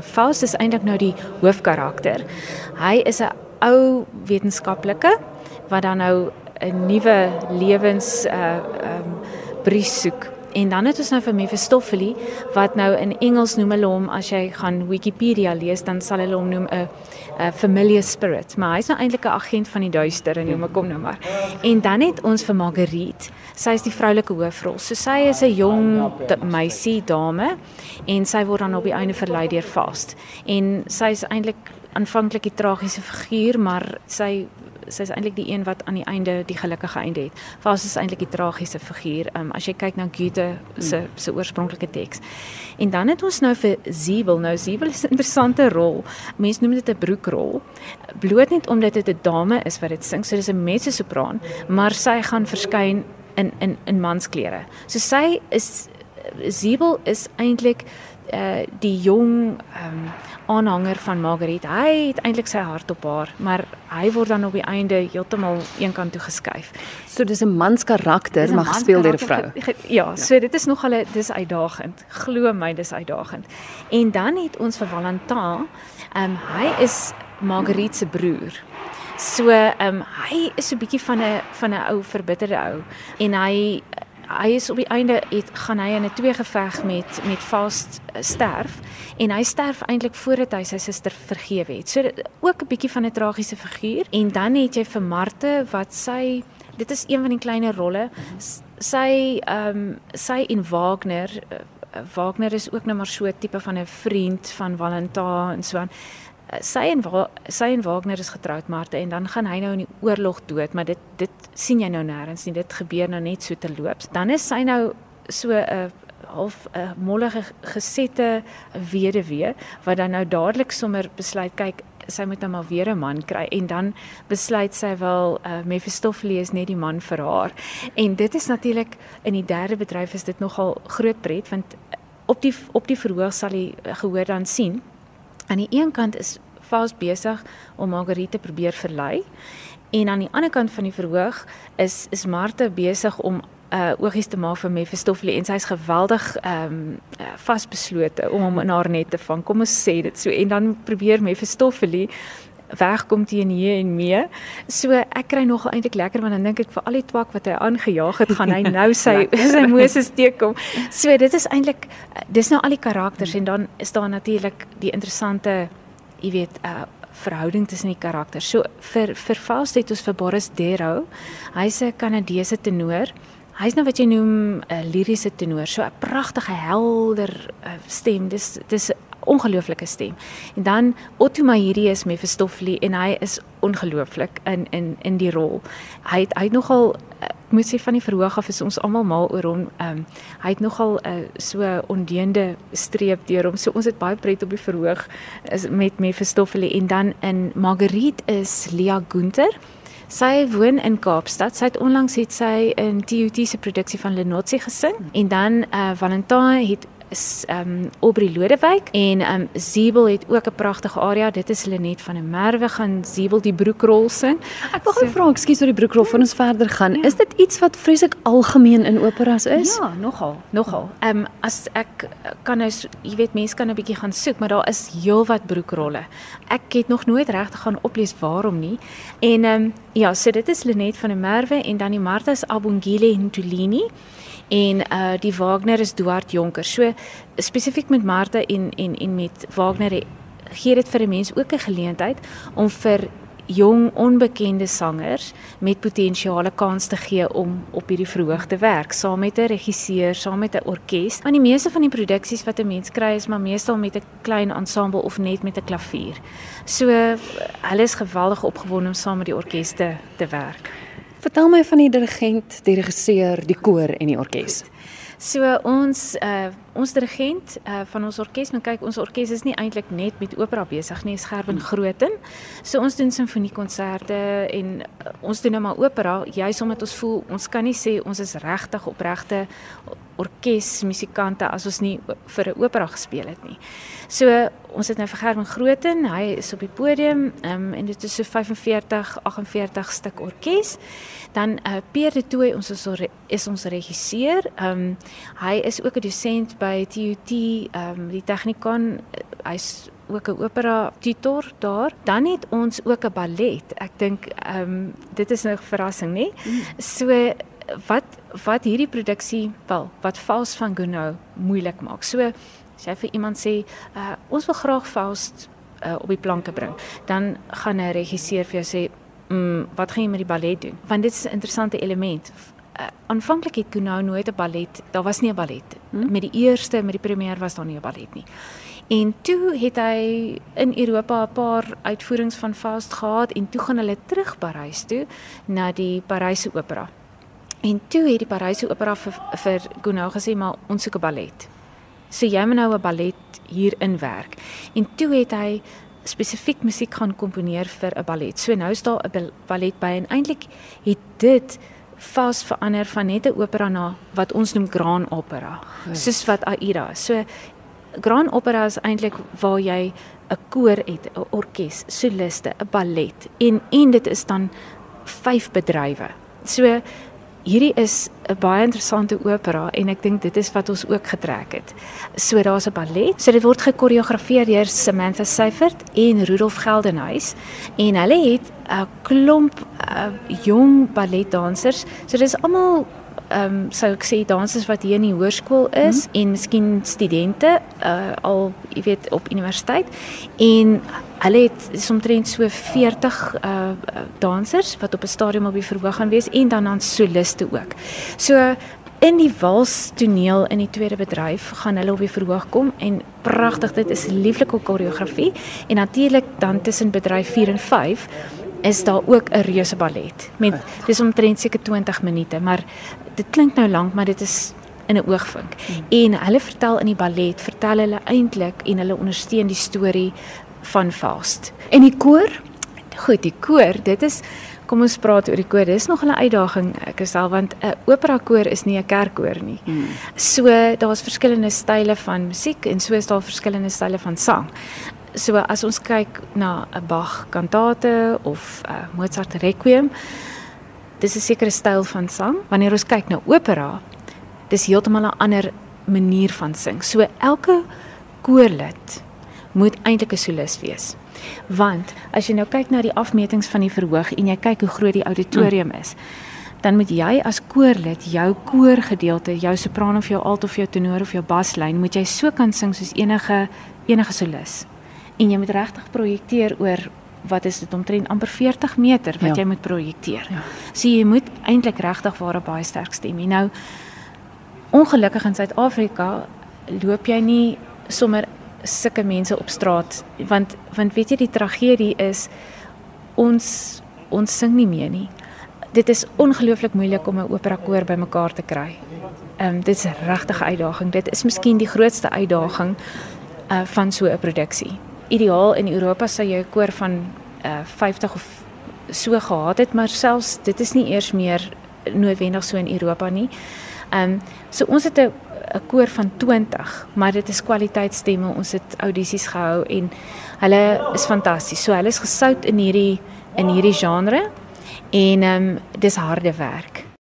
Faust is eintlik nou die hoofkarakter. Hy is 'n ou wetenskaplike wat dan nou 'n nuwe lewens uh um bries soek. En dan het ons nou vir Mephistopheles wat nou in Engels noem hulle hom as jy gaan Wikipedia lees dan sal hulle hom noem 'n 'n familiar spirit, maar hy's nou eintlik 'n agent van die duister en noem ek hom nou maar. En dan het ons vir Marguerite. Sy is die vroulike hoofrol. So sy is 'n jong meisie dame en sy word dan op die einde verlei deur Faust. En sy is eintlik aanvanklik die tragiese figuur, maar sy sy is eintlik die een wat aan die einde die gelukkige einde het. Faust is eintlik die tragiese figuur. Um, as jy kyk na Goethe se se oorspronklike teks. En dan het ons nou vir Siebel. Nou Siebel is 'n interessante rol. Mense noem dit 'n broekrol. Bloot net omdat dit 'n dame is wat dit sing. So dis 'n mezzo-sopran, maar sy gaan verskyn in in in mansklere. So sy is Siebel is eintlik uh die jong ehm um, aanhanger van Margaret. Hy het eintlik sy hart op haar, maar hy word dan op die einde heeltemal eenkant toe geskuif. So dis 'n mans karakter maar gespeel deur 'n vrou. Ja, so dit is nogal 'n dis uitdagend. Glo my, dis uitdagend. En dan het ons vir Valentin, ehm um, hy is Margaret se broer. So ehm um, hy is 'n bietjie van 'n van 'n ou verbitterde ou en hy hy is op die einde het gaan hy in 'n twee geveg met met eh, sterf en hy sterf eintlik voordat hy sy suster vergewe het. So ook 'n bietjie van 'n tragiese figuur en dan het jy vir Marte wat sy dit is een van die kleiner rolle sy ehm um, sy en Wagner uh, Wagner is ook nou maar so 'n tipe van 'n vriend van Valentin en so aan sy en sy en Wagner is getroud Marte en dan gaan hy nou in die oorlog dood maar dit dit sien jy nou nêrens nie dit gebeur nou net so terloops. Dan is sy nou so 'n uh, half 'n uh, mollige gesette weduwee wat dan nou dadelik sommer besluit kyk sy moet nou maar weer 'n man kry. En dan besluit sy wel uh, Mephistopheles is net die man vir haar. En dit is natuurlik in die derde bedryf is dit nogal groot pret want op die op die verhoog sal jy gehoor dan sien aan die een kant is Faust besig om Margarita probeer verlei en aan die ander kant van die verhoog is is Martha besig om uh oogies te maak vir Mephistopheles en sy's geweldig ehm um, vasbeslote om hom in haar net te vang. Kom ons sê dit so en dan probeer Mephistopheles wegkom teen hier en mee. So ek kry nog eintlik lekker want dan dink ek vir al die twak wat hy aangejaag het, gaan hy nou sy sy Moses teekom. So dit is eintlik dis nou al die karakters en dan is daar natuurlik die interessante jy weet uh verhouding tussen die karakters. So vir vir Faust het ons vir Boris Dero. Hy's 'n Kanadese tenor. Hy's nou wat jy noem 'n liriese tenor. So 'n pragtige helder uh, stem. Dis dis ongelooflike stem. En dan Otto Mahirius Mephistopheles en hy is ongelooflik in in in die rol. Hy het hy het nogal ek eh, moet sê van die verhoog af is ons almal mal oor hom. Ehm um, hy het nogal 'n uh, so ondeende streep deur hom. So ons het baie pret op die verhoog is met Mephistopheles en dan in Marguerite is Lia Gunther. Sy woon in Kaapstad. Sy het onlangs het sy in TUT se produksie van Lenotsi gesing en dan uh Valentine het is ehm um, Aubrey Lodewyk en ehm um, Ziebel het ook 'n pragtige aria. Dit is hulle net van 'n merwe gaan Ziebel die broekrol sing. Ek wil so, vra, ekskuus oor die broekrol voor ons verder gaan. Ja. Is dit iets wat vreeslik algemeen in operas is? Ja, nogal, nogal. Ehm um, as ek kan nou jy weet mense kan 'n bietjie gaan soek, maar daar is heelwat broekrolle. Ek het nog nooit regtig gaan oplees waarom nie. En ehm um, ja, so dit is Lenet van der Merwe en dan die Martha's Abungile Ntulini en uh die Wagner is Duart Jonker. So spesifiek met Martha en en en met Wagner gee dit vir 'n mens ook 'n geleentheid om vir jong onbekende sangers met potensiale kans te gee om op hierdie verhoog te werk saam met 'n regisseur, saam met 'n orkes. Want die meeste van die produksies wat 'n mens kry is maar meestal met 'n klein ensemble of net met 'n klavier. So hulle is geweldig opgewonde om saam met die orkes te, te werk. Vertel my van die dirigent, die regisseur, die koor en die orkes. So ons uh ons dirigent uh van ons orkes, maar kyk ons orkes is nie eintlik net met opera besig nie, is Gerben Grooten. So ons doen simfoniekonserte en uh, ons doen nou maar opera, juis omdat ons voel ons kan nie sê ons is regtig opregte orkesmusikante as ons nie vir 'n opera gespeel het nie. So ons het nou vir Gerwin Grooten, hy is op die podium um, en dit is so 45 48 stuk orkes. Dan uh, Pierre de Tooy ons is, is ons regisseur. Um, hy is ook 'n dosent by TUT, um, die Technikon. Hy's ook 'n opera tutor daar. Dan het ons ook 'n ballet. Ek dink ehm um, dit is 'n verrassing, nê? Mm. So wat wat hierdie produksie wel wat Faust van Gounod moeilik maak. So as jy vir iemand sê, uh, ons wil graag Faust uh, op die planke bring, dan gaan 'n regisseur vir jou sê, mm, wat gaan jy met die ballet doen? Want dit is 'n interessante element. Uh, aanvanklik het Gounod nooit 'n ballet, daar was nie 'n ballet. Hmm? Met die eerste, met die premier was daar nie 'n ballet nie. En toe het hy in Europa 'n paar uitvoerings van Faust gehad en toe gaan hulle terug Parys toe na die Paryse opera. En toe het die Paryse opera vir vir Gounod gesê maar ons soek 'n ballet. So jy moet nou 'n ballet hier inwerk. En toe het hy spesifiek musiek gaan komponeer vir 'n ballet. So nou is daar 'n ballet by en eintlik het dit vas verander van net 'n opera na wat ons noem grand opera. Soos wat Aida. So Grand Opera is eintlik waar jy 'n koor het, 'n orkes, soliste, 'n ballet en en dit is dan vyf bedrywe. So hierdie is 'n baie interessante opera en ek dink dit is wat ons ook getrek het. So daar's 'n ballet. So dit word gekoreografeer deur Samantha Seifert en Rudolf Geldenhuys en hulle het 'n klomp uh, jong balletdansers. So dis almal ehm um, sou ek sê dansers wat hier in die hoërskool is hmm. en miskien studente uh, al jy weet op universiteit. En hulle het omtrent so 40 uh dansers wat op 'n stadium op die verhoog gaan wees en dan dan soliste ook. So in die wals toneel in die tweede bedryf gaan hulle op die verhoog kom en pragtig dit is lieflike koreografie. En natuurlik dan tussen bedryf 4 en 5 is daar ook 'n reuse ballet. Met dis omtrent seker 20 minute maar dit klink nou lank maar dit is in 'n oogvink hmm. en hulle vertel in die ballet vertel hulle eintlik en hulle ondersteun die storie van Faust en die koor goed die koor dit is kom ons praat oor die koor dis nog 'n uitdaging ek is al want 'n opera koor is nie 'n kerkkoor nie hmm. so daar's verskillende style van musiek en so is daar verskillende style van sang so as ons kyk na 'n Bach kantate of 'n Mozart requiem, dis 'n sekere styl van sang. Wanneer ons kyk na opera, dis heeltemal 'n ander manier van sing. So elke koorlid moet eintlik 'n solis wees. Want as jy nou kyk na die afmetings van die verhoog en jy kyk hoe groot die auditorium is, dan moet jy as koorlid jou koorgedeelte, jou sopran of jou alt of jou tenor of jou baslyn, moet jy so kan sing soos enige enige solis en jy moet regtig projekteer oor wat is dit omtrent amper 40 meter wat ja. jy moet projekteer. Ja. So jy moet eintlik regtig waar 'n baie sterk stem hê. Nou ongelukkig in Suid-Afrika loop jy nie sommer sulke mense op straat want want weet jy die tragedie is ons ons sing nie meer nie. Dit is ongelooflik moeilik om 'n opera koor bymekaar te kry. Ehm um, dit is 'n uitdaging. Dit is miskien die grootste uitdaging uh van so 'n produksie ideaal in Europa sou jy 'n koor van uh, eh, 50 of so gehad het, maar selfs dit is nie eers meer noodwendig so in Europa nie. Ehm um, so ons het 'n 'n koor van 20, maar dit is kwaliteitstemme. Ons het audisies gehou en hulle is fantasties. So hulle is gesout in hierdie in hierdie genre en ehm um, dis harde werk.